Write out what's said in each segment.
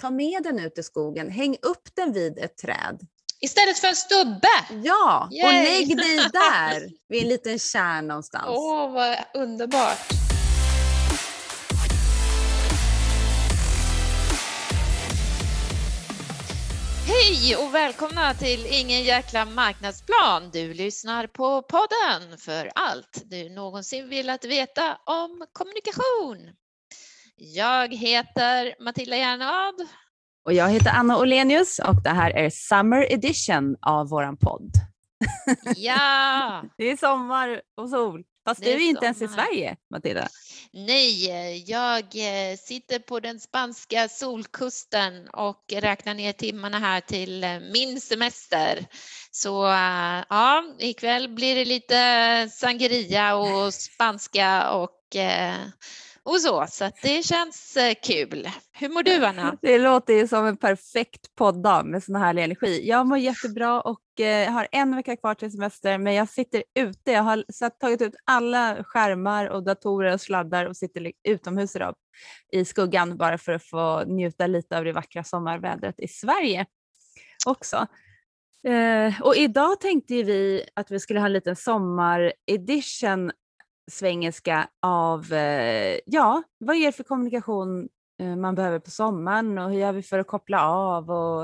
ta med den ut i skogen, häng upp den vid ett träd. Istället för en stubbe? Ja, och Yay! lägg dig där vid en liten kärn någonstans. Åh, vad underbart. Hej och välkomna till Ingen jäkla marknadsplan. Du lyssnar på podden för allt du någonsin velat veta om kommunikation. Jag heter Matilda Järnvad. Och jag heter Anna Olenius och det här är Summer Edition av våran podd. Ja, Det är sommar och sol. Fast Det du är är inte ens i sommar. Sverige, Matilda. nej, jag eh, sitter på den spanska solkusten och räknar ner timmarna här till eh, min semester. Så eh, ja, ikväll blir det lite sangria och spanska och, och så, så att det känns eh, kul. Hur mår du Anna? Det låter ju som en perfekt podddag med sån härlig energi. Jag mår jättebra och eh, har en vecka kvar till semester men jag sitter ute. Jag har satt, tagit ut alla skärmar och datorer och sladdar och sitter utomhus idag i skuggan bara för att få njuta lite av det vackra sommarvädret i Sverige också. Eh, och idag tänkte ju vi att vi skulle ha en liten sommaredition svengelska av, eh, ja, vad är det för kommunikation eh, man behöver på sommaren och hur gör vi för att koppla av och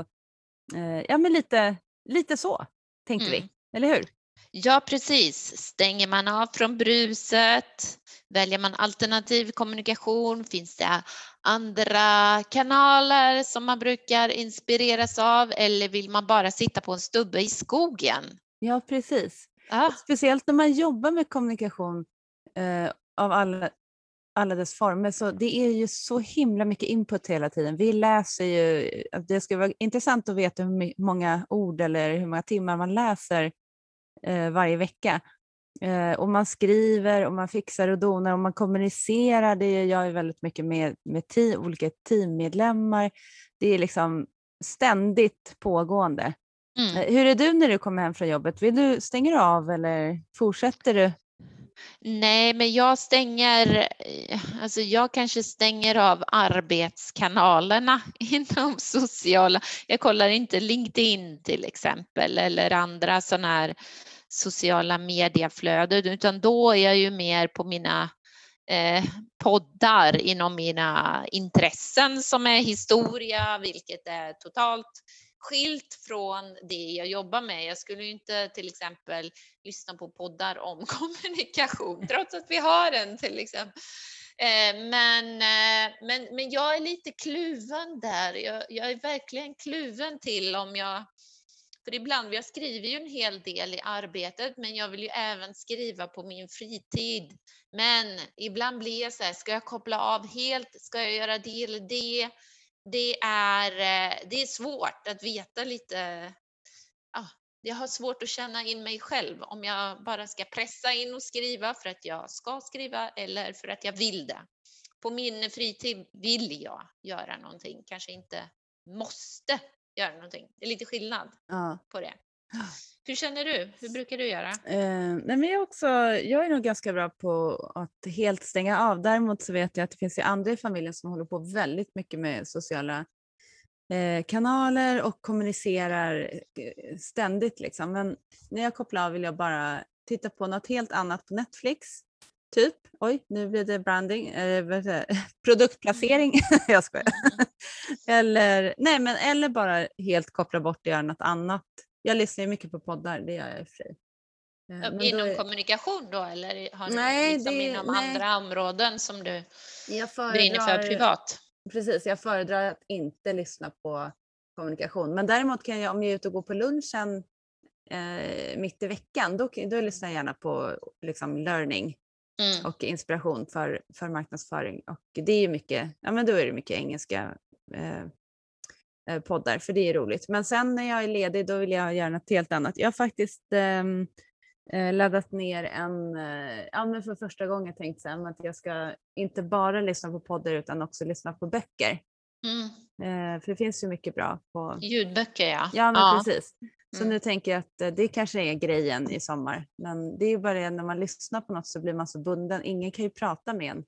eh, ja men lite, lite så tänkte Mm. vi, eller hur? Ja, precis. Stänger man av från bruset? Väljer man alternativ kommunikation? Finns det andra kanaler som man brukar inspireras av? Eller vill man bara sitta på en stubbe i skogen? Ja precis. Ja, Speciellt när man jobbar med kommunikation eh, av alla, alla dess former så det är ju så himla mycket input hela tiden. Vi läser ju, det ska vara intressant att veta hur många ord eller hur många timmar man läser eh, varje vecka. Eh, och man skriver och man fixar och donar och man kommunicerar. Det gör jag väldigt mycket med, med te- olika teammedlemmar. Det är liksom ständigt pågående. mm. Eh, Hur är du när du kommer hem från jobbet? Vill du, stänger du av eller fortsätter du? Nej, men jag stänger, eh, alltså jag kanske stänger av arbetskanalerna inom sociala, jag kollar inte LinkedIn till exempel eller andra sådana här sociala medieflöden utan då är jag ju mer på mina eh, poddar inom mina intressen som är historia, vilket är totalt skilt från det jag jobbar med. Jag skulle ju inte till exempel lyssna på poddar om kommunikation, trots att vi har en till exempel. Eh, men, eh, men, men jag är lite kluven där. Jag, jag är verkligen kluven till om jag... För ibland, jag skriver ju en hel del i arbetet, men jag vill ju även skriva på min fritid. Men ibland blir jag så här, ska jag koppla av helt? Ska jag göra det eller det? Det är, eh, det är svårt att veta lite ja, jag har svårt att känna in mig själv om jag bara ska pressa in och skriva för att jag ska skriva eller för att jag vill det. På min fritid vill jag göra någonting, kanske inte måste göra någonting. Det är lite skillnad Ja. på det. Hur känner du? Hur brukar du göra? Eh, nej men jag, också, jag är nog ganska bra på att helt stänga av. Däremot så vet jag att det finns ju andra i familjen som håller på väldigt mycket med sociala eh, kanaler och kommunicerar eh, ständigt. Liksom. Men när jag kopplar av vill jag bara titta på något helt annat på Netflix. Typ, oj nu blir det branding, eh, produktplacering. jag skojar. eller, nej, men, eller bara helt koppla bort och göra något annat. Jag lyssnar ju mycket på poddar, det gör jag i och för sig. Eh, men då Inom är- kommunikation då eller har Nej, liksom det- inom nej. andra områden som du jag brinner för föredrar- privat? Precis, jag föredrar att inte lyssna på kommunikation. Men däremot kan jag, om jag är ute och går på lunchen eh, mitt i veckan, då, då lyssnar jag gärna på liksom, learning Mm. och inspiration för, för marknadsföring. Och det är ju mycket, ja men då är det mycket engelska eh, poddar, för det är roligt. Men sen när jag är ledig, då vill jag göra något helt annat. Jag har faktiskt ehm, eh, laddat ner en, eh, ja men för första gången tänkt så här, att jag ska inte bara lyssna på poddar utan också lyssna på böcker. Mm. Eh, för det finns ju mycket bra på, Ljudböcker ja. ja men precis. Så Mm. nu tänker jag att eh, det kanske är grejen i sommar. Men det är ju bara det, när man lyssnar på något så blir man så bunden. Ingen kan ju prata med en.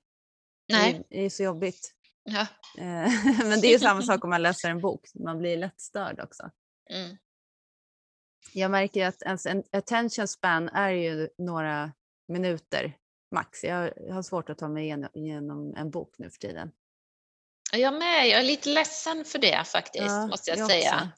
Nej. Det är så jobbigt. Ja. Eh, men det är ju samma sak om man läser en bok, man blir lätt störd också. Mm. Jag märker att ens en attention span är ju några minuter max. Jag har svårt att ta mig igenom en bok nu för tiden. Jag med, jag är lite ledsen för det faktiskt, Ja, måste jag, jag säga. också.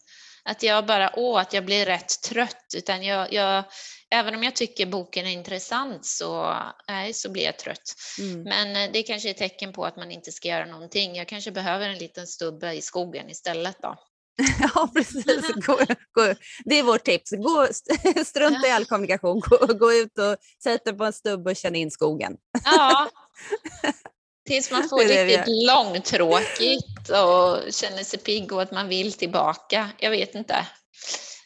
Att jag bara, åh, att jag blir rätt trött. Utan jag, jag, även om jag tycker boken är intressant så, nej, så blir jag trött. Mm. Men eh, det kanske är tecken på att man inte ska göra någonting. Jag kanske behöver en liten stubbe i skogen istället då. Ja, precis. Gå, gå, det är vårt tips. Gå, strunta i all kommunikation. Gå, gå ut och sätt dig på en stubbe och känn in skogen. Ja. Tills man får Det riktigt långtråkigt och känner sig pigg och att man vill tillbaka. Jag vet inte.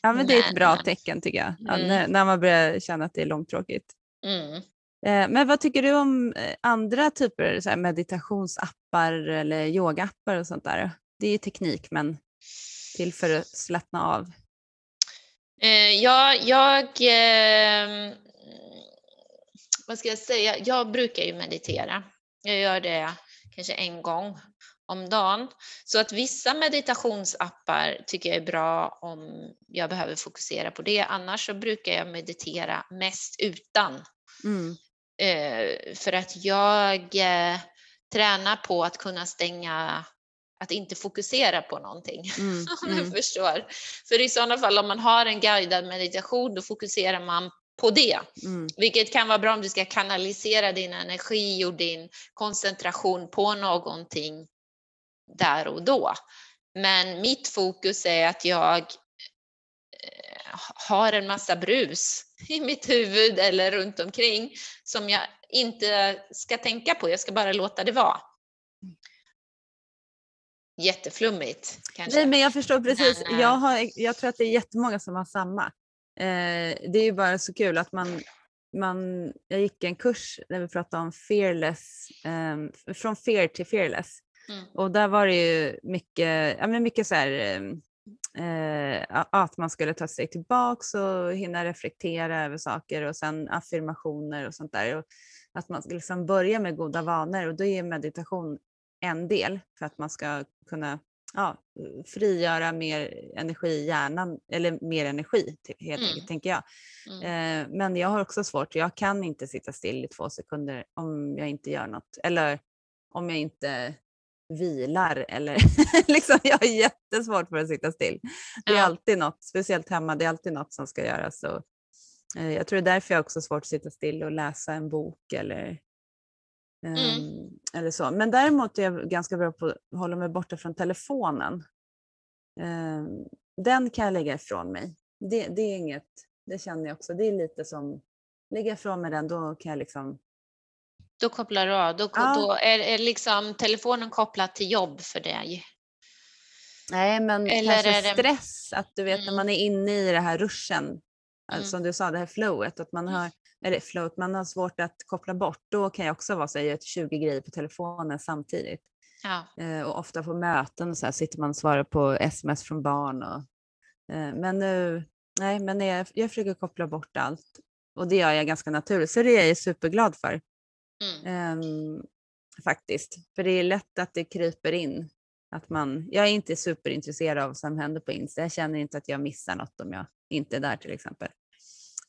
Ja, men det är ett bra tecken tycker jag. Ja, Mm. när, man börjar känna att det är långtråkigt. Mm. Eh, Men vad tycker du om eh, andra typer så meditationsappar eller yogaappar och sånt där? Det är ju teknik, men till för att slappna av. Eh, ja, jag... vad ska jag säga? Jag brukar ju meditera. Jag gör det kanske en gång om dagen. Så att vissa meditationsappar tycker jag är bra om jag behöver fokusera på det. Annars så brukar jag meditera mest utan. Mm. Eh, för att jag eh, tränar på att kunna stänga, att inte fokusera på någonting. Mm. Om Mm. du förstår. För i sådana fall om man har en guidad meditation då fokuserar man på det. Mm. Vilket kan vara bra om du ska kanalisera din energi och din koncentration på någonting där och då. Men mitt fokus är att jag eh, har en massa brus i mitt huvud eller runt omkring som jag inte ska tänka på. Jag ska bara låta det vara. Jätteflummigt kanske. Nej, men jag förstår precis. Eh, Jag, har, jag tror att det är jättemånga som har samma. Eh, det är ju bara så kul att man, man... Jag gick en kurs där vi pratade om fearless, eh, från fear till fearless. Mm. Och där var det ju mycket, ja, men mycket så här, eh, att man skulle ta ett steg tillbaks och hinna reflektera över saker och sen affirmationer och sånt där. Och att man ska liksom börja med goda vanor och då är meditation en del för att man ska kunna ja, frigöra mer energi i hjärnan, eller mer energi helt Mm. enkelt, tänker jag. Mm. Eh, men jag har också svårt, jag kan inte sitta still i två sekunder om jag inte gör något. Eller om jag inte vilar eller liksom jag har jättesvårt för att sitta still. Det är Ja. alltid något, speciellt hemma, det är alltid något som ska göras. Så, eh, jag tror det är därför jag också har svårt att sitta still och läsa en bok eller, Mm. ehm, eller så. Men däremot är jag ganska bra på att hålla mig borta från telefonen. Ehm, den kan jag lägga ifrån mig. Det, det är inget, det känner jag också, det är lite som, lägga ifrån mig den, då kan jag liksom Då kopplar du av. Då, Ja. då är, är liksom telefonen kopplad till jobb för dig. Nej, men Eller kanske det- stress, att du vet när Mm. man är inne i det här ruschen, alltså, Mm. som du sa, det här flowet, att man har, eller flowet, man har svårt att koppla bort. Då kan jag också vara så här, göra 20 grejer på telefonen samtidigt. Ja. Eh, och ofta på möten och så här, sitter man och svarar på sms från barn. Och, eh, men nu, nej, men jag, jag försöker koppla bort allt. Och det gör jag ganska naturligt, så det är jag superglad för. Mm. Ehm, faktiskt. För det är lätt att det kryper in. Att man, jag är inte superintresserad av vad som händer på Insta. Jag känner inte att jag missar något om jag inte är där till exempel.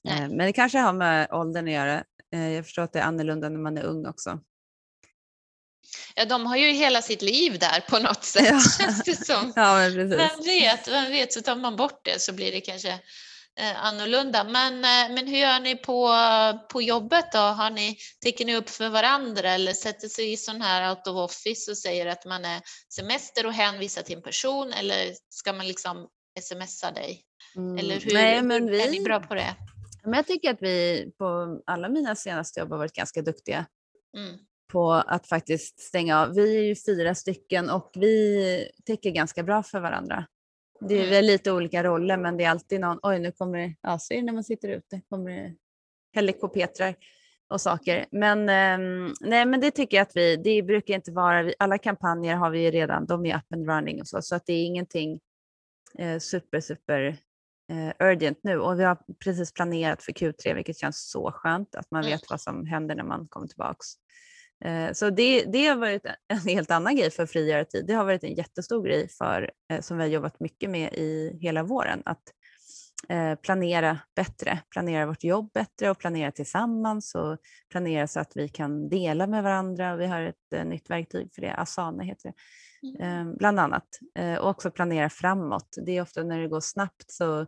Nej. Ehm, men det kanske har med åldern att göra. Eh, jag förstår att det är annorlunda när man är ung också. ja, de har ju hela sitt liv där på något sätt Ja. känns det som. Ja. Vem vet, vem vet, så tar man bort det så blir det kanske eh, annorlunda. Men, eh, men hur gör ni på, på jobbet då? Har ni, täcker ni upp för varandra eller sätter sig i sån här out of office och säger att man är semester och hänvisar till en person eller ska man liksom smsa dig? Mm, Eller hur, Nej, men hur är ni vi, bra på det? Men jag tycker att vi på alla mina senaste jobb har varit ganska duktiga Mm. på att faktiskt stänga av. Vi är ju fyra stycken och vi täcker ganska bra för varandra. Det är Mm. lite olika roller men det är alltid någon, oj nu kommer det, ja det när man sitter ute, kommer det helikoptrar och saker. Men ehm, nej men det tycker jag att vi, det brukar inte vara, vi- alla kampanjer har vi ju redan, de är up and running och så, så att det är ingenting eh, super super eh, urgent nu och vi har precis planerat för Q3 vilket känns så skönt att man Mm. vet vad som händer när man kommer tillbaks. Eh, så det, det har varit en helt annan grej för att frigöra tid. Det har varit en jättestor grej för, eh, som vi har jobbat mycket med i hela våren. Att planera bättre, planera vårt jobb bättre och planera tillsammans och planera så att vi kan dela med varandra. Vi har ett nytt verktyg för det, Asana heter det. Mm. Bland annat. Och också planera framåt. Det är ofta när det går snabbt så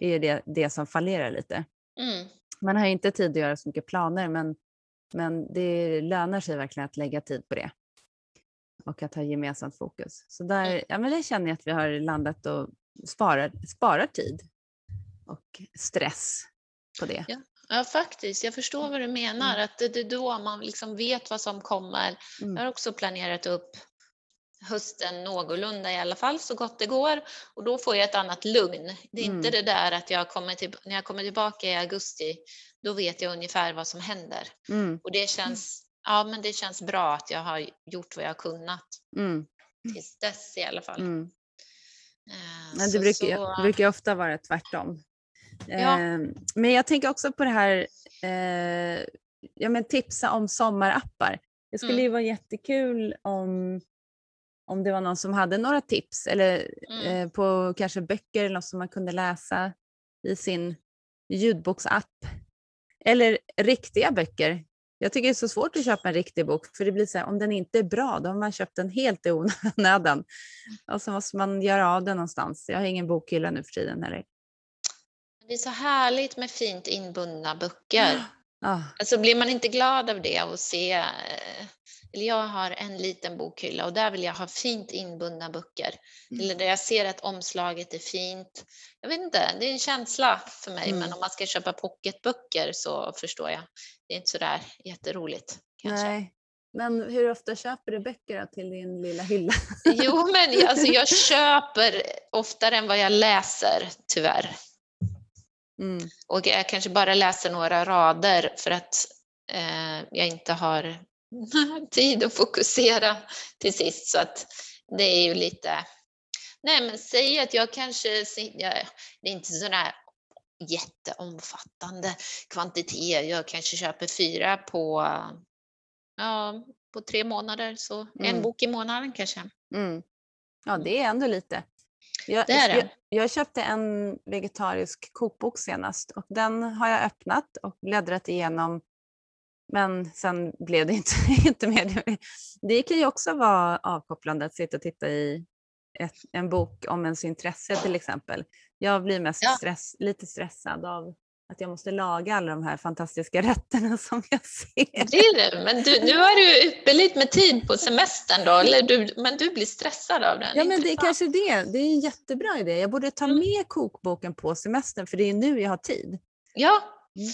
är det det som fallerar lite. Mm. Man har inte tid att göra så mycket planer men men det lönar sig verkligen att lägga tid på det och att ha gemensamt fokus. Så där, mm. ja, men det känner jag att vi har landat och sparar, sparar tid och stress på det. Ja. Ja, faktiskt. Jag förstår vad du menar. Mm. Att det är då man liksom vet vad som kommer. Mm. Jag har också planerat upp hösten någorlunda i alla fall, så gott det går. Och då får jag ett annat lugn. Det är mm. inte det där att jag kommer till, när jag kommer tillbaka i augusti, då vet jag ungefär vad som händer. Mm. Och det känns, ja, men det känns bra att jag har gjort vad jag har kunnat. Mm. Tills dess i alla fall. Mm. Eh, men det brukar, så... brukar ofta vara tvärtom. Ja. Eh, men jag tänker också på det här, eh, ja, men tipsa om sommarappar. Det skulle mm. ju vara jättekul om, om det var någon som hade några tips eller mm. eh, på kanske böcker eller något som man kunde läsa i sin ljudboksapp eller riktiga böcker. Jag tycker det är så svårt att köpa en riktig bok för det blir så här, om den inte är bra då har man köpt den helt i onödan. Och så måste man göra av den någonstans. Jag har ingen bokhylla nu för tiden heller. Det är så härligt med fint inbundna böcker. Ah. Alltså blir man inte glad av det och se, eh, eller jag har en liten bokhylla och där vill jag ha fint inbundna böcker. Mm. Eller där jag ser att omslaget är fint. Jag vet inte, det är en känsla för mig, mm. men om man ska köpa pocketböcker så förstår jag. Det är inte sådär jätteroligt. Kanske. Nej. Men hur ofta köper du böcker till din lilla hylla? Jo, men alltså, jag köper oftare än vad jag läser, tyvärr. Mm. Och jag kanske bara läser några rader för att eh, jag inte har tid att fokusera till sist. Så att det är ju lite... Nej, men säg att jag kanske... Det är inte sådär jätteomfattande kvantitet. Jag kanske köper fyra på, ja, på tre månader, så mm. en bok i månaden kanske. Mm. Ja, det är ändå lite. Jag, det är det. Jag, jag, köpte en vegetarisk kokbok senast och den har jag öppnat och bläddrat igenom men sen blev det inte, inte mer. Det kan ju också vara avkopplande att sitta och titta i ett, en bok om ens intresse till exempel. Jag blir mest ja. stress, lite stressad av att jag måste laga alla de här fantastiska rätterna som jag ser. Det är det, men du, nu har du ypperligt med tid på semestern då, eller du, men du blir stressad av den? Ja, men det är kanske det. Det är en jättebra idé. Jag borde ta mm. med kokboken på semestern för det är nu jag har tid. Ja, mm.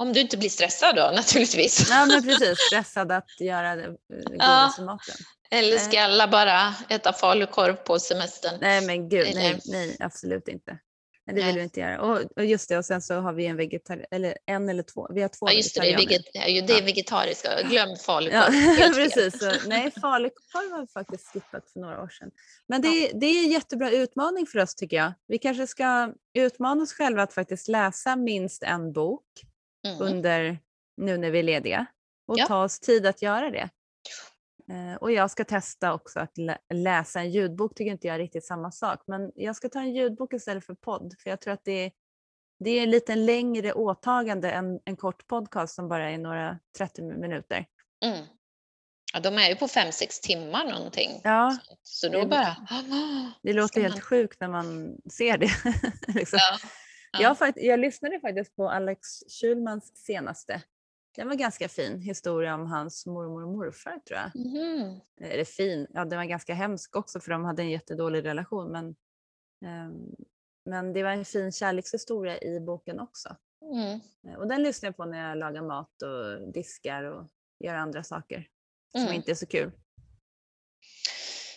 Om du inte blir stressad då naturligtvis. Ja, men precis. Stressad att göra det godaste ja. maten. Eller ska alla bara äta falukorv på semestern? Nej, men gud, nej, nej absolut inte. Men det vill vi inte göra. Och, och, just det, och sen så har vi en vegetarian, eller en eller två, vi har två ja, just det, det är, veget, det är vegetariska, glöm falukorv. Ja, precis. Så, nej, falukorv har vi faktiskt skippat för några år sedan. Men det, ja. det är en jättebra utmaning för oss tycker jag. Vi kanske ska utmana oss själva att faktiskt läsa minst en bok mm. under nu när vi är lediga och ja. ta oss tid att göra det. Eh, och jag ska testa också att läsa en ljudbok, tycker inte jag är riktigt samma sak. Men jag ska ta en ljudbok istället för podd, för jag tror att det är, det är lite längre åtagande än en kort podcast som bara är några 30 minuter. Mm. Ja, de är ju på 5-6 timmar någonting. Ja. Så, så då det, bara... Det låter helt man... sjukt när man ser det. liksom. ja. Ja. Jag, jag lyssnade faktiskt på Alex Schulmans senaste den var ganska fin historia om hans mormor och morfar tror jag. Mm. Eller fin, ja den var ganska hemsk också för de hade en jättedålig relation men, um, men det var en fin kärlekshistoria i boken också. Mm. Eh, och den lyssnar jag på när jag lagar mat och diskar och gör andra saker som mm. inte är så kul.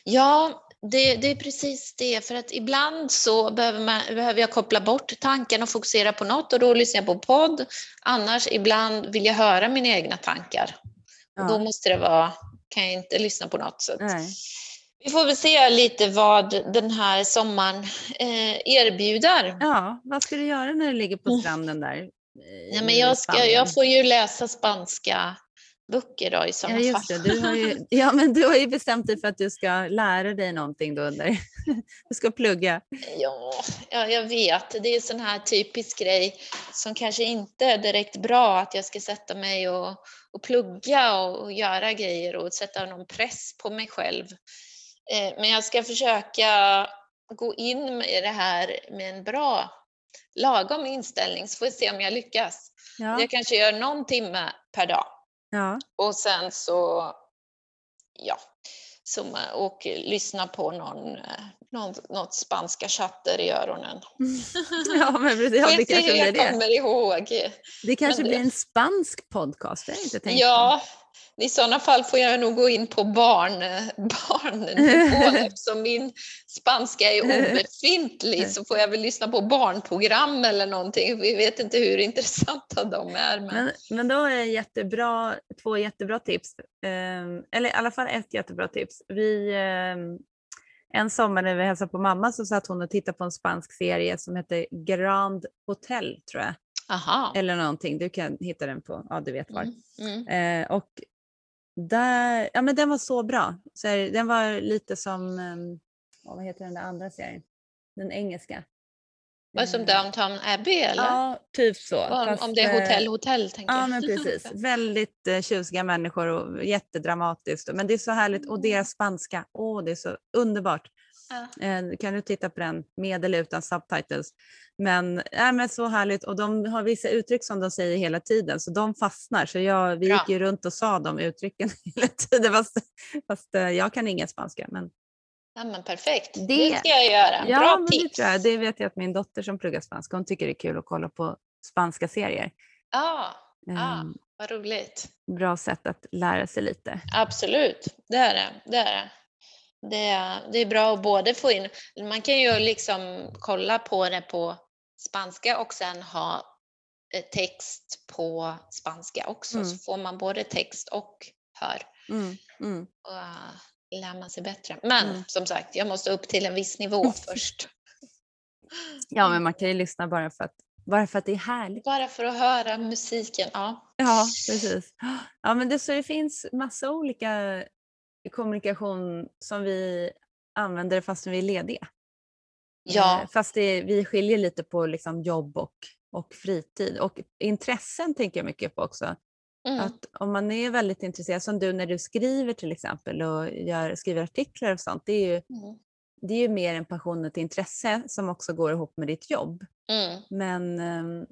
Ja, det, det, är precis det, för att ibland så behöver, man, behöver jag koppla bort tanken och fokusera på något och då lyssnar jag på podd. Annars ibland vill jag höra mina egna tankar. Ja. Och då måste det vara, kan jag inte lyssna på något. Så vi får väl se lite vad den här sommaren eh, erbjuder. Ja, vad ska du göra när du ligger på mm. stranden där? Ja, men jag, ska, jag får ju läsa spanska böcker då i sådana ja, just fall. det. Du har ju, ja, men du har ju bestämt dig för att du ska lära dig någonting då under. Du ska plugga. Ja, ja, jag vet. Det är en sån här typisk grej som kanske inte är direkt bra att jag ska sätta mig och, och plugga och, och göra grejer och sätta någon press på mig själv. Eh, men jag ska försöka gå in med det här med en bra, lagom inställning så får vi se om jag lyckas. Ja. Jag kanske gör någon timme per dag Ja. och sen så, ja, så, ma- och lyssna på någon, eh, någon, något spanska chatter i öronen. ja, men precis. Ja, det kanske blir det. kommer ihåg. Det kanske Men blir en spansk podcast, det har jag inte tänkt Ja, i sådana fall får jag nog gå in på barn, barnnivån eftersom min spanska är obefintlig så får jag väl lyssna på barnprogram eller någonting. Vi vet inte hur intressanta de är. Men... Men, men då är jättebra, två jättebra tips. Ehm, eller i alla fall ett jättebra tips. Vi, ehm, en sommar när vi hälsade på mamma så satt hon och tittade på en spansk serie som heter Grand Hotel tror jag. Aha. Eller någonting, du kan hitta den på, ja du vet var. Mm. Mm. Eh, och där, ja men den var så bra. Så här, den var lite som, um, vad heter den där andra serien? Den engelska. Vad som Eh, Downtown Abbey eller? Ja, typ så. om, Fast, om det är eh, hotell, hotell tänker Ja jag. men precis. Väldigt eh, tjusiga människor och jättedramatiskt. Men det är så härligt och deras spanska, åh det är så underbart. Ja. Eh, kan du titta på den med eller utan subtitles. Men, äh, men så härligt och de har vissa uttryck som de säger hela tiden så de fastnar. Så jag, vi Bra. gick ju runt och sa de uttrycken hela tiden fast, fast eh, jag kan ingen spanska. Men, Ja, men perfekt. Det, Det- ska jag göra. ja, Bra men tips. det. Det vet jag att min dotter som pluggar spanska, hon tycker det är kul att kolla på spanska serier. Ja, Ja. Ehm, vad roligt. Bra sätt att lära sig lite. Absolut, det är det. Det är, det. Det, är, det är bra att både få in, man kan ju liksom kolla på det på spanska och sen ha eh, text på spanska också, Mm. så får man både text och hör Mm, mm. och uh, lär man sig bättre. Men Mm. som sagt, jag måste upp till en viss nivå först. Ja, men man kan ju lyssna bara för att, bara för att det är härligt. Bara för att höra musiken. Ja. Ja, precis. Ja, men det, så det finns massa olika kommunikation som vi använder fast vi är lediga. Ja. Eh, Fast det, vi skiljer lite på liksom jobb och, och fritid. Och intressen tänker jag mycket på också. Mm. Att om man är väldigt intresserad, som du när du skriver till exempel och gör, skriver artiklar och sånt, det är, ju, Mm. det är ju mer en passion och ett intresse som också går ihop med ditt jobb. Mm. Men ehm,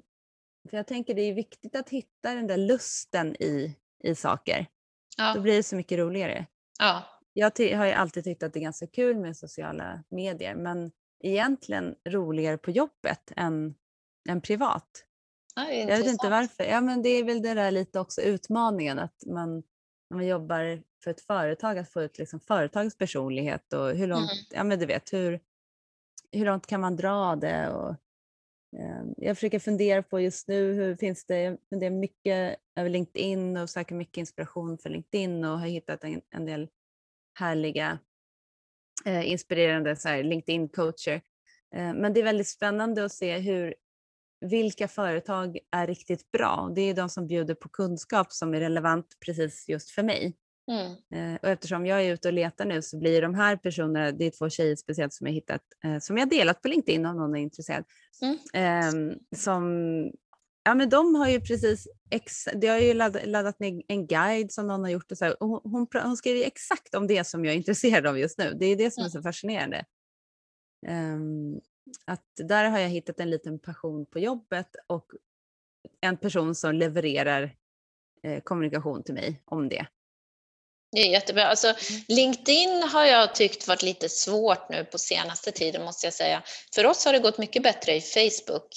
för jag tänker det är viktigt att hitta den där lusten i, i saker. Då Ja. blir det så mycket roligare. Ja. Jag har ju alltid tyckt att det är ganska kul med sociala medier men egentligen roligare på jobbet än, än privat. Ja, Jag vet inte varför. Ja, men det är väl det där lite också utmaningen att man när man jobbar för ett företag att få ut liksom företagets personlighet och hur långt, Mm. ja men du vet hur, hur långt kan man dra det och Ehm, jag försöker fundera på just nu hur finns det, jag funderar mycket över LinkedIn och söker mycket inspiration för LinkedIn och har hittat en, en del härliga eh, inspirerande så här, LinkedIn-coacher. Eh, men det är väldigt spännande att se hur, vilka företag är riktigt bra. Det är de som bjuder på kunskap som är relevant precis just för mig. Mm. Eh, och eftersom jag är ute och letar nu så blir de här personerna, det är två tjejer speciellt som jag hittat, eh, som jag delat på LinkedIn om någon är intresserad. Mm. Ehm, som, ja men de har ju precis, ex, de har ju laddat, laddat ner en guide som någon har gjort och så här, och hon, hon, hon skriver exakt om det som jag är intresserad av just nu. Det är det som är så fascinerande. Ehm, att där har jag hittat en liten passion på jobbet och en person som levererar eh, kommunikation till mig om det. Det är jättebra. Alltså, LinkedIn har jag tyckt varit lite svårt nu på senaste tiden måste jag säga. För oss har det gått mycket bättre i Facebook.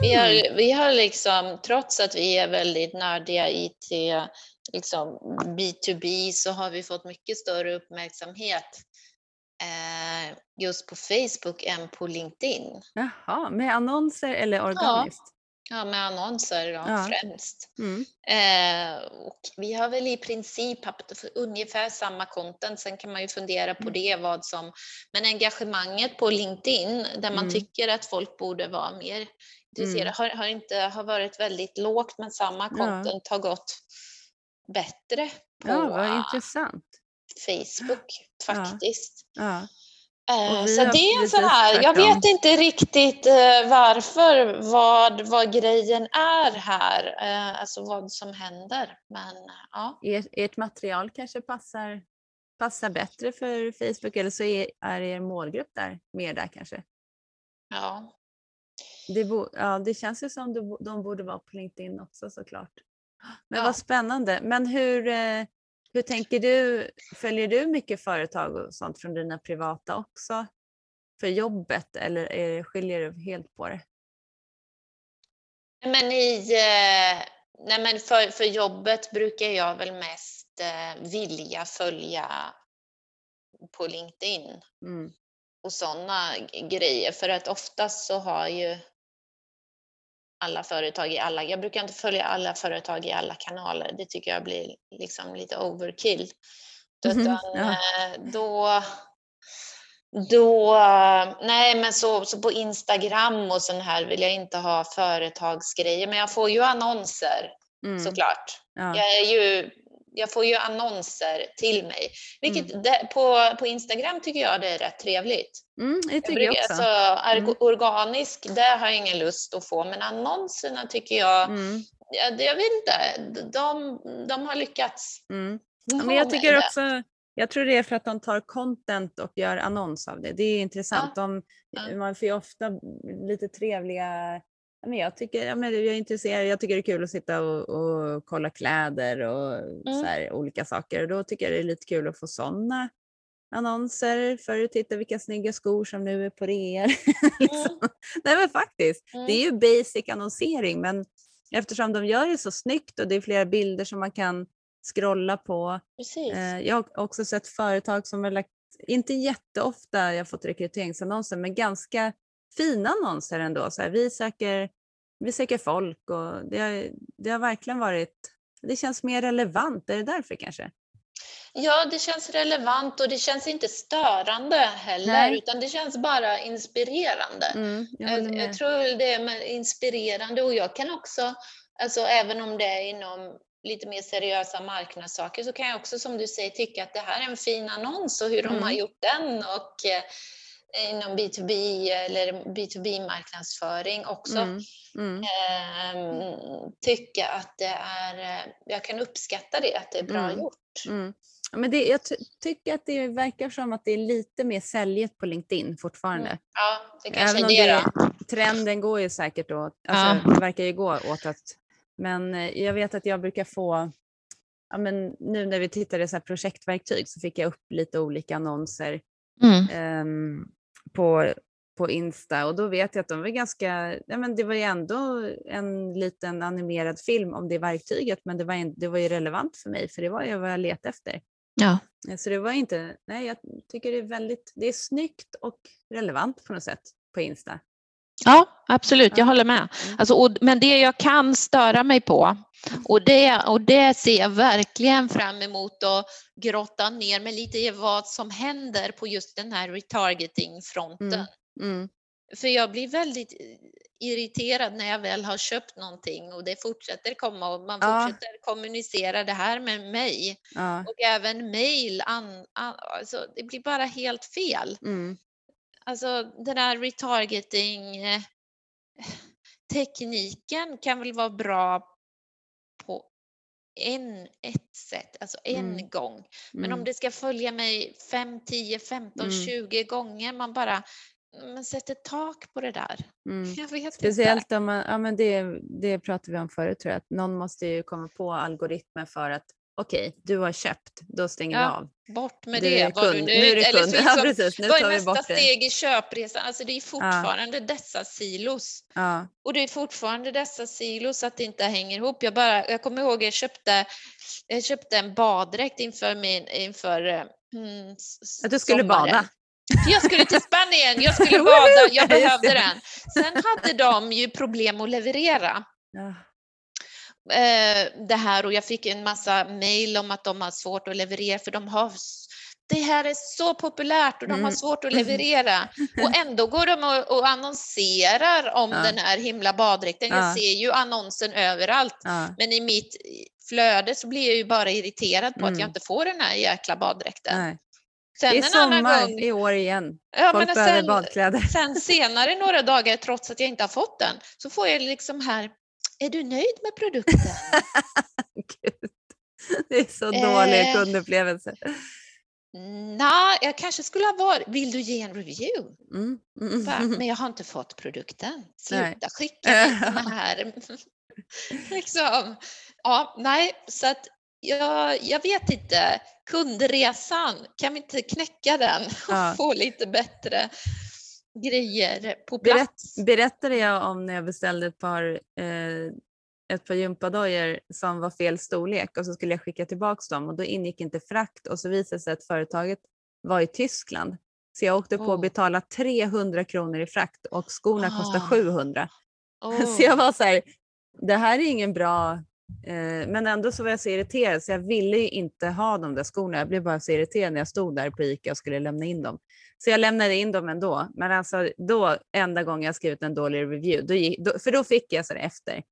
Vi, Mm. har, vi har liksom, trots att vi är väldigt nördiga IT, liksom B2B, så har vi fått mycket större uppmärksamhet eh, just på Facebook än på LinkedIn. Jaha, med annonser eller organiskt? Ja, med annonser då, Ja. främst. Mm. Eh, och vi har väl i princip haft ungefär samma content. Sen kan man ju fundera på Mm. det, vad som... Men engagemanget på LinkedIn, där man Mm. tycker att folk borde vara mer intresserade, Mm. har, har inte har varit väldigt lågt, men samma content har gått bättre på Ja, vad intressant. Facebook faktiskt. Ja. Eh, Så det är en sån här, jag vet inte riktigt eh, varför, vad, vad grejen är här, eh, alltså vad som händer. Men ja, Er, ert material kanske passar, passar bättre för Facebook eller så är, är er målgrupp där mer där kanske. ja. Det, bo, ja, det känns ju som de, de borde vara på LinkedIn också såklart. Men Ja. vad spännande. Men hur, hur tänker du? Följer du mycket företag och sånt från dina privata också för jobbet eller är, det- skiljer du helt på det? Men i, eh, nej men för, för jobbet brukar jag väl mest eh, vilja följa på LinkedIn Mm. och sådana grejer för att oftast så har ju alla företag i alla, jag brukar inte följa alla företag i alla kanaler, det tycker jag blir liksom lite overkill. Mhm, Utan ja. eh, då, då, nej men så, så på Instagram och sån här vill jag inte ha företagsgrejer, men jag får ju annonser Mm. såklart. Ja. Jag, är ju, jag får ju annonser till mig, vilket Mm. det, på, på Instagram tycker jag det är rätt trevligt. Mm, det Jag tycker jag brukar, också. alltså, Mm. organisk, det har jag ingen lust att få, men annonserna tycker jag, Mm. jag, jag vet inte, de, de har lyckats. Mm. Ja, men jag tycker också, jag tror det är för att de tar content och gör annons av det. Det är intressant. De, Ja. Man får ju ofta lite trevliga, ja, men jag tycker, ja, men jag är intresserad, jag tycker det är kul att sitta och, och kolla kläder och Mm. så här, olika saker. Och då tycker jag det är lite kul att få sådana annonser för att titta vilka snygga skor som nu är på rea. liksom. Nej men faktiskt, Mm. det är ju basic annonsering men eftersom de gör det så snyggt och det är flera bilder som man kan scrolla på. Eh, jag har också sett företag som har lagt, inte jätteofta jag har fått rekryteringsannonser, men ganska fina annonser ändå. Så här, vi, söker, vi söker folk och det har, det har verkligen varit, det känns mer relevant, är det därför kanske? Ja, det känns relevant och det känns inte störande heller, Nej. utan det känns bara inspirerande. Mm, jag Jag, tror det är inspirerande och jag kan också, alltså även om det är inom lite mer seriösa marknadssaker så kan jag också som du säger tycka att det här är en fin annons och hur de har Mm. gjort den och eh, inom B2B eller B2B marknadsföring också. Mm, mm, ehm, tycka att det är, eh, jag kan uppskatta det, att det är bra Mm. gjort. mm. Ja, Men det, jag ty- tycker att det verkar som att det är lite mer säljet på LinkedIn fortfarande. Mm. Ja, det kanske Även om är det trenden går ju säkert åt, alltså, det verkar ju gå åt att, men eh, jag vet att jag brukar få, ja, men nu när vi tittade så här projektverktyg så fick jag upp lite olika annonser Mm. ehm, på, på Insta och då vet jag att de var ganska, ja, men det var ju ändå en liten animerad film om det verktyget men det var, en, det var ju relevant för mig för det var ju vad jag letade efter. Ja. Eh, Så det var inte, nej jag tycker det är väldigt, det är snyggt och relevant på något sätt på Insta. Ja, absolut, jag Ja. håller med. Alltså, och, men det jag kan störa mig på, och det, och det ser jag verkligen fram emot att grotta ner mig lite i vad som händer på just den här retargeting-fronten. Mm. Mm. För jag blir väldigt irriterad när jag väl har köpt någonting och det fortsätter komma och man Ja. fortsätter kommunicera det här med mig. Ja. Och även an, alltså, det blir bara helt fel. Mm. Alltså den här retargeting eh, tekniken kan väl vara bra på en, ett sätt, alltså en Mm. gång. Men Mm. om det ska följa mig 5, 10, 15, Mm. 20 gånger, man bara men sätt ett tak på det där. Mm. Vet inte. Speciellt om man, ja men det, det pratade vi om förut tror jag, att någon måste ju komma på algoritmer för att okej, du har köpt, då stänger Ja, vi av. Bort med Du det. kund, du nu är du kund. finns Ja precis, nu vad är nästa bort det. steg i köpresan? Alltså det är fortfarande dessa silos. Ja. Och det är fortfarande dessa silos att det inte hänger ihop. Jag, bara, jag kommer ihåg jag köpte, jag köpte en baddräkt inför, min, inför eh, mm, Att du skulle sommaren. bada. Jag skulle till Spanien, jag skulle bada, jag behövde den. Sen hade de ju problem att leverera Ja. Det här och jag fick en massa mejl om att de har svårt att leverera för de har det här är så populärt och de har Mm. svårt att leverera. Och ändå går de och, och annonserar om Ja. den här himla baddräkten. Jag Ja. ser ju annonsen överallt. Ja. Men i mitt flöde så blir jag ju bara irriterad på att jag Mm. inte får den här jäkla baddräkten. Nej. Sen Det är sommar gång, i år igen. ja, Folk men behöver sen, badkläder. sen senare några dagar, trots att jag inte har fått den, så får jag liksom här, är du nöjd med produkten? Gud. Det är så dålig Eh. kundupplevelse. Nej, jag kanske skulle ha varit, vill du ge en review? Mm. Mm. Bara, Men jag har inte fått produkten. Nej. Sluta skicka mig såna här. liksom. Ja, nej, så att jag, jag vet inte. Kundresan, kan vi inte knäcka den och Ja. få lite bättre grejer på Berätt, plats? berättade jag om när jag beställde ett par, eh, ett par gympadojor som var fel storlek och så skulle jag skicka tillbaka dem och då ingick inte frakt och så visade det sig att företaget var i Tyskland. Så jag åkte på att Oh. betala 300 kronor i frakt och skorna kostar Ah. 700. Åh. Så jag var så här, det här är ingen bra, men ändå så var jag så irriterad så jag ville ju inte ha de där skorna. Jag blev bara så irriterad när jag stod där på Ica och skulle lämna in dem. Så jag lämnade in dem ändå. Men alltså då, enda gången jag skrivit en dålig review, då gick, då, för då fick jag så efter.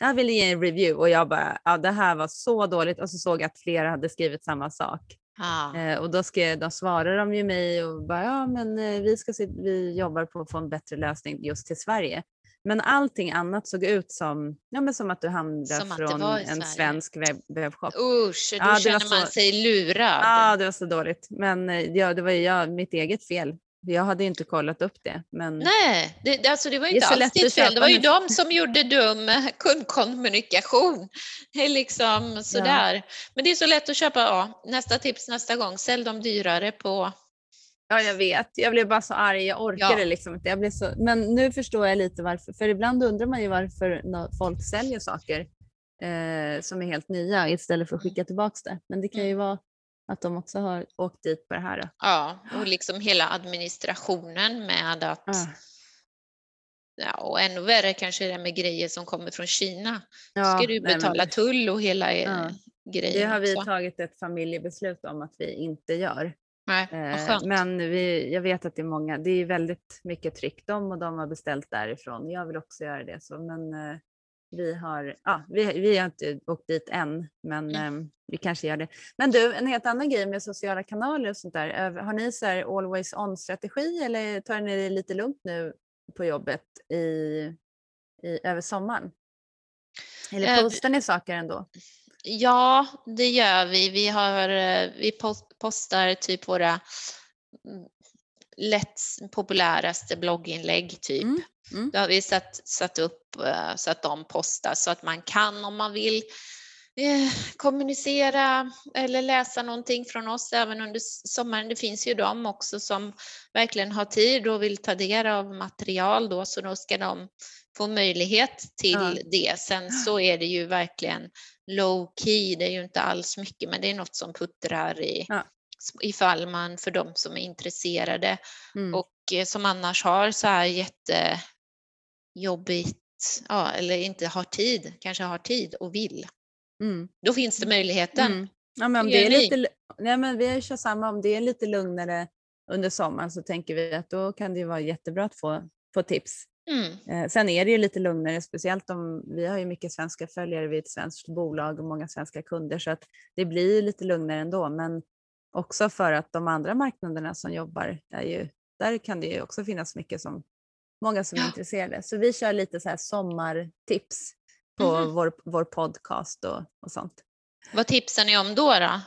Jag ville ge en review och jag bara, ja det här var så dåligt och så såg jag att flera hade skrivit samma sak. Ja. Eh, och då, skrev, då svarade de ju mig och bara, ja men eh, vi, ska se, vi jobbar på att få en bättre lösning just till Sverige. Men allting annat såg ut som, ja, men som att du handlar Som från en svensk webb, webbshop. Usch, då Ja, känner man så- sig lurad. Ja, det var så dåligt. Men eh, ja, det var jag, mitt eget fel. Jag hade inte kollat upp det. Men Nej, det, alltså det var inte alls ditt fel. Det var ju de som gjorde dum kundkommunikation. Liksom sådär. Men det är så lätt att köpa, ja, nästa tips nästa gång, sälj dem dyrare på... Ja, jag vet. Jag blev bara så arg. Jag orkade Ja. liksom inte. Jag blev så... Men nu förstår jag lite varför. För ibland undrar man ju varför folk säljer saker eh, som är helt nya istället för att skicka tillbaka det. Men det kan ju vara att de också har åkt dit på det här. Då. Ja, och liksom hela administrationen med att... Ja. Ja, och ännu värre kanske det med grejer som kommer från Kina. Ja, ska du nej, men betala det- tull och hela Ja. ja. Det grejen har vi också. tagit ett familjebeslut om att vi inte gör. Nej, Eh. Men vi, jag vet att det är många, det är väldigt mycket tryck. De och de har beställt därifrån. Jag vill också göra det. Så, men eh, vi har, ja, vi, vi har inte åkt dit än, men Mm. eh, vi kanske gör det. Men du, en helt annan grej med sociala kanaler och sånt där. Har ni så här always on-strategi eller tar ni det lite lugnt nu på jobbet i, i, över sommaren? Eller Eh, postar ni saker ändå? Ja, det gör vi. Vi, har, vi post- postar typ våra mm, lätt populäraste blogginlägg typ. Mm, mm. Då har vi satt, satt upp eh, så att de postas så att man kan om man vill eh, kommunicera eller läsa någonting från oss även under sommaren. Det finns ju de också som verkligen har tid och vill ta del av material då så då ska de få möjlighet till Ja. det. Sen så är det ju verkligen low key, det är ju inte alls mycket men det är något som puttrar i Ja. ifall man för de som är intresserade Mm. och eh, som annars har så här jättejobbigt, ja, eller inte har tid, kanske har tid och vill. Mm. Då finns det möjligheten. Mm. Ja, men om det är lite, nej, men vi kört samma, om det är lite lugnare under sommaren så tänker vi att då kan det vara jättebra att få, få tips. Mm. Eh, sen är det ju lite lugnare, speciellt om vi har ju mycket svenska följare, vi är ett svenskt bolag och många svenska kunder så att det blir lite lugnare ändå. Men också för att de andra marknaderna som jobbar, är ju, där kan det ju också finnas mycket som många som är Ja. intresserade. Så vi kör lite så här sommartips på Mhm. vår, vår podcast och, och sånt. Vad tipsar ni om då? då?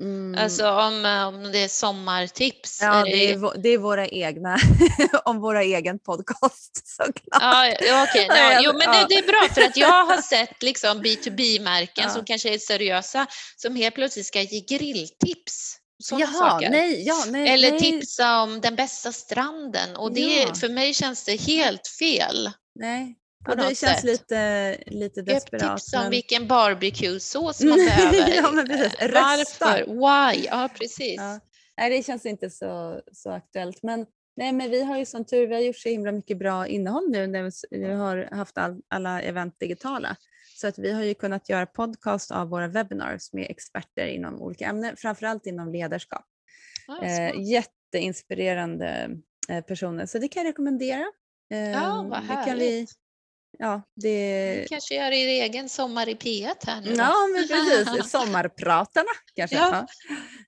Mm. Alltså om, eh, om det är sommartips? Ja, är det är, vå- det är våra egna, om våra egen podcast såklart. Ja, Ja, jag- jo, men ja. det, det är bra för att jag har sett liksom B2B-märken Ja. som kanske är seriösa som helt plötsligt ska ge grilltips. Jaha, saker. nej, ja, nej, Eller nej, tipsa om den bästa stranden och det, Ja. för mig känns det helt fel. nej. Ja, det känns sätt. lite, lite desperat. tipsa om men- vilken barbecuesås man behöver. Ja, men precis. Eh, Rösta. Varför? Why? Ja, precis. Ja. Nej, det känns inte så, så aktuellt. Men, nej, men vi har ju som tur, vi har gjort så himla mycket bra innehåll nu när vi har haft all, alla event digitala. Så att vi har ju kunnat göra podcast av våra webinars med experter inom olika ämnen, framförallt inom ledarskap. Ja, Eh, jätteinspirerande eh, personer, så det kan jag rekommendera. Ja, Ehm, vad det kan vi, härligt. Ja, det, Du kanske gör er egen sommar i P1 här nu då? ja men precis, sommarpratarna kanske. Ja.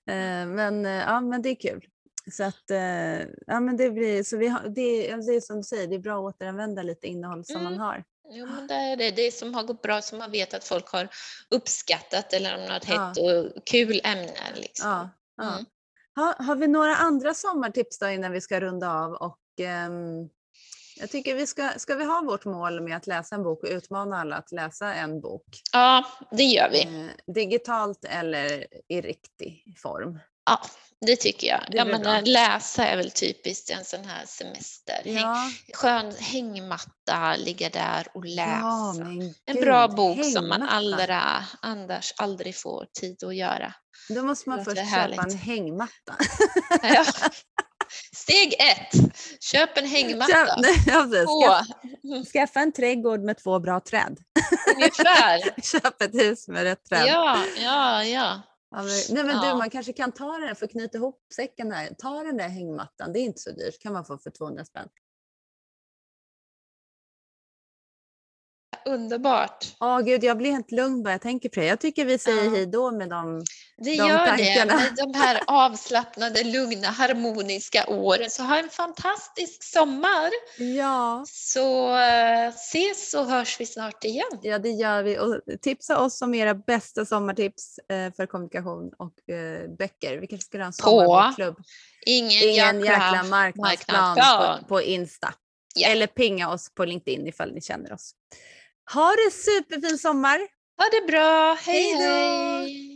Ja. Eh, men, eh, ja, men det är kul. Så att, eh, ja men det blir, så vi har, det, det är som du säger, det är bra att återanvända lite innehåll som man Mm. har. Jo, men det är det. Det som har gått bra, som man vet att folk har uppskattat eller om något Ja. hett och kul ämne. Liksom. Ja, ja. Mm. Ha, har vi några andra sommartips då innan vi ska runda av? Och, ehm, jag tycker vi ska, ska vi ha vårt mål med att läsa en bok och utmana alla att läsa en bok? Ja, det gör vi. Eh, digitalt eller i riktig form? Ja, det tycker jag. Det blir menar, bra. läsa är väl typiskt en sån här semester. Häng, Ja, skön hängmatta, ligga där och läsa. ja men en bra bok som man hängmatta. allra, annars aldrig får tid att göra. Då måste man först köpa en hängmatta. Ja. Steg ett, köp en hängmatta. Ja, Skaffa, skaffa en trädgård med två bra träd. ungefär. Köp ett hus med rätt träd. Ja, ja, ja. Men, nej men du, Ja. man kanske kan ta den för att knyta ihop säcken här. Ta den där hängmattan, det är inte så dyrt, kan man få för 200 spänn. Underbart. Åh gud, jag blir helt lugn bara jag tänker på det. Jag tycker vi säger Ja. hej då med dem. Det De gör tankarna. det. Med de här avslappnade, lugna, harmoniska åren. Så ha en fantastisk sommar. Ja, Så eh, ses och hörs vi snart igen. ja, det gör vi. Och tipsa oss om era bästa sommartips eh, för kommunikation och eh, böcker. Vi kanske ska ha en sommarboksklubb. Ingen, Ingen jäkla jäkla marknadsplan marknadsplan. på, på Insta. Ja. Eller pinga oss på LinkedIn ifall ni känner oss. Ha det superfin sommar! Ha det bra. Hej Hej hej.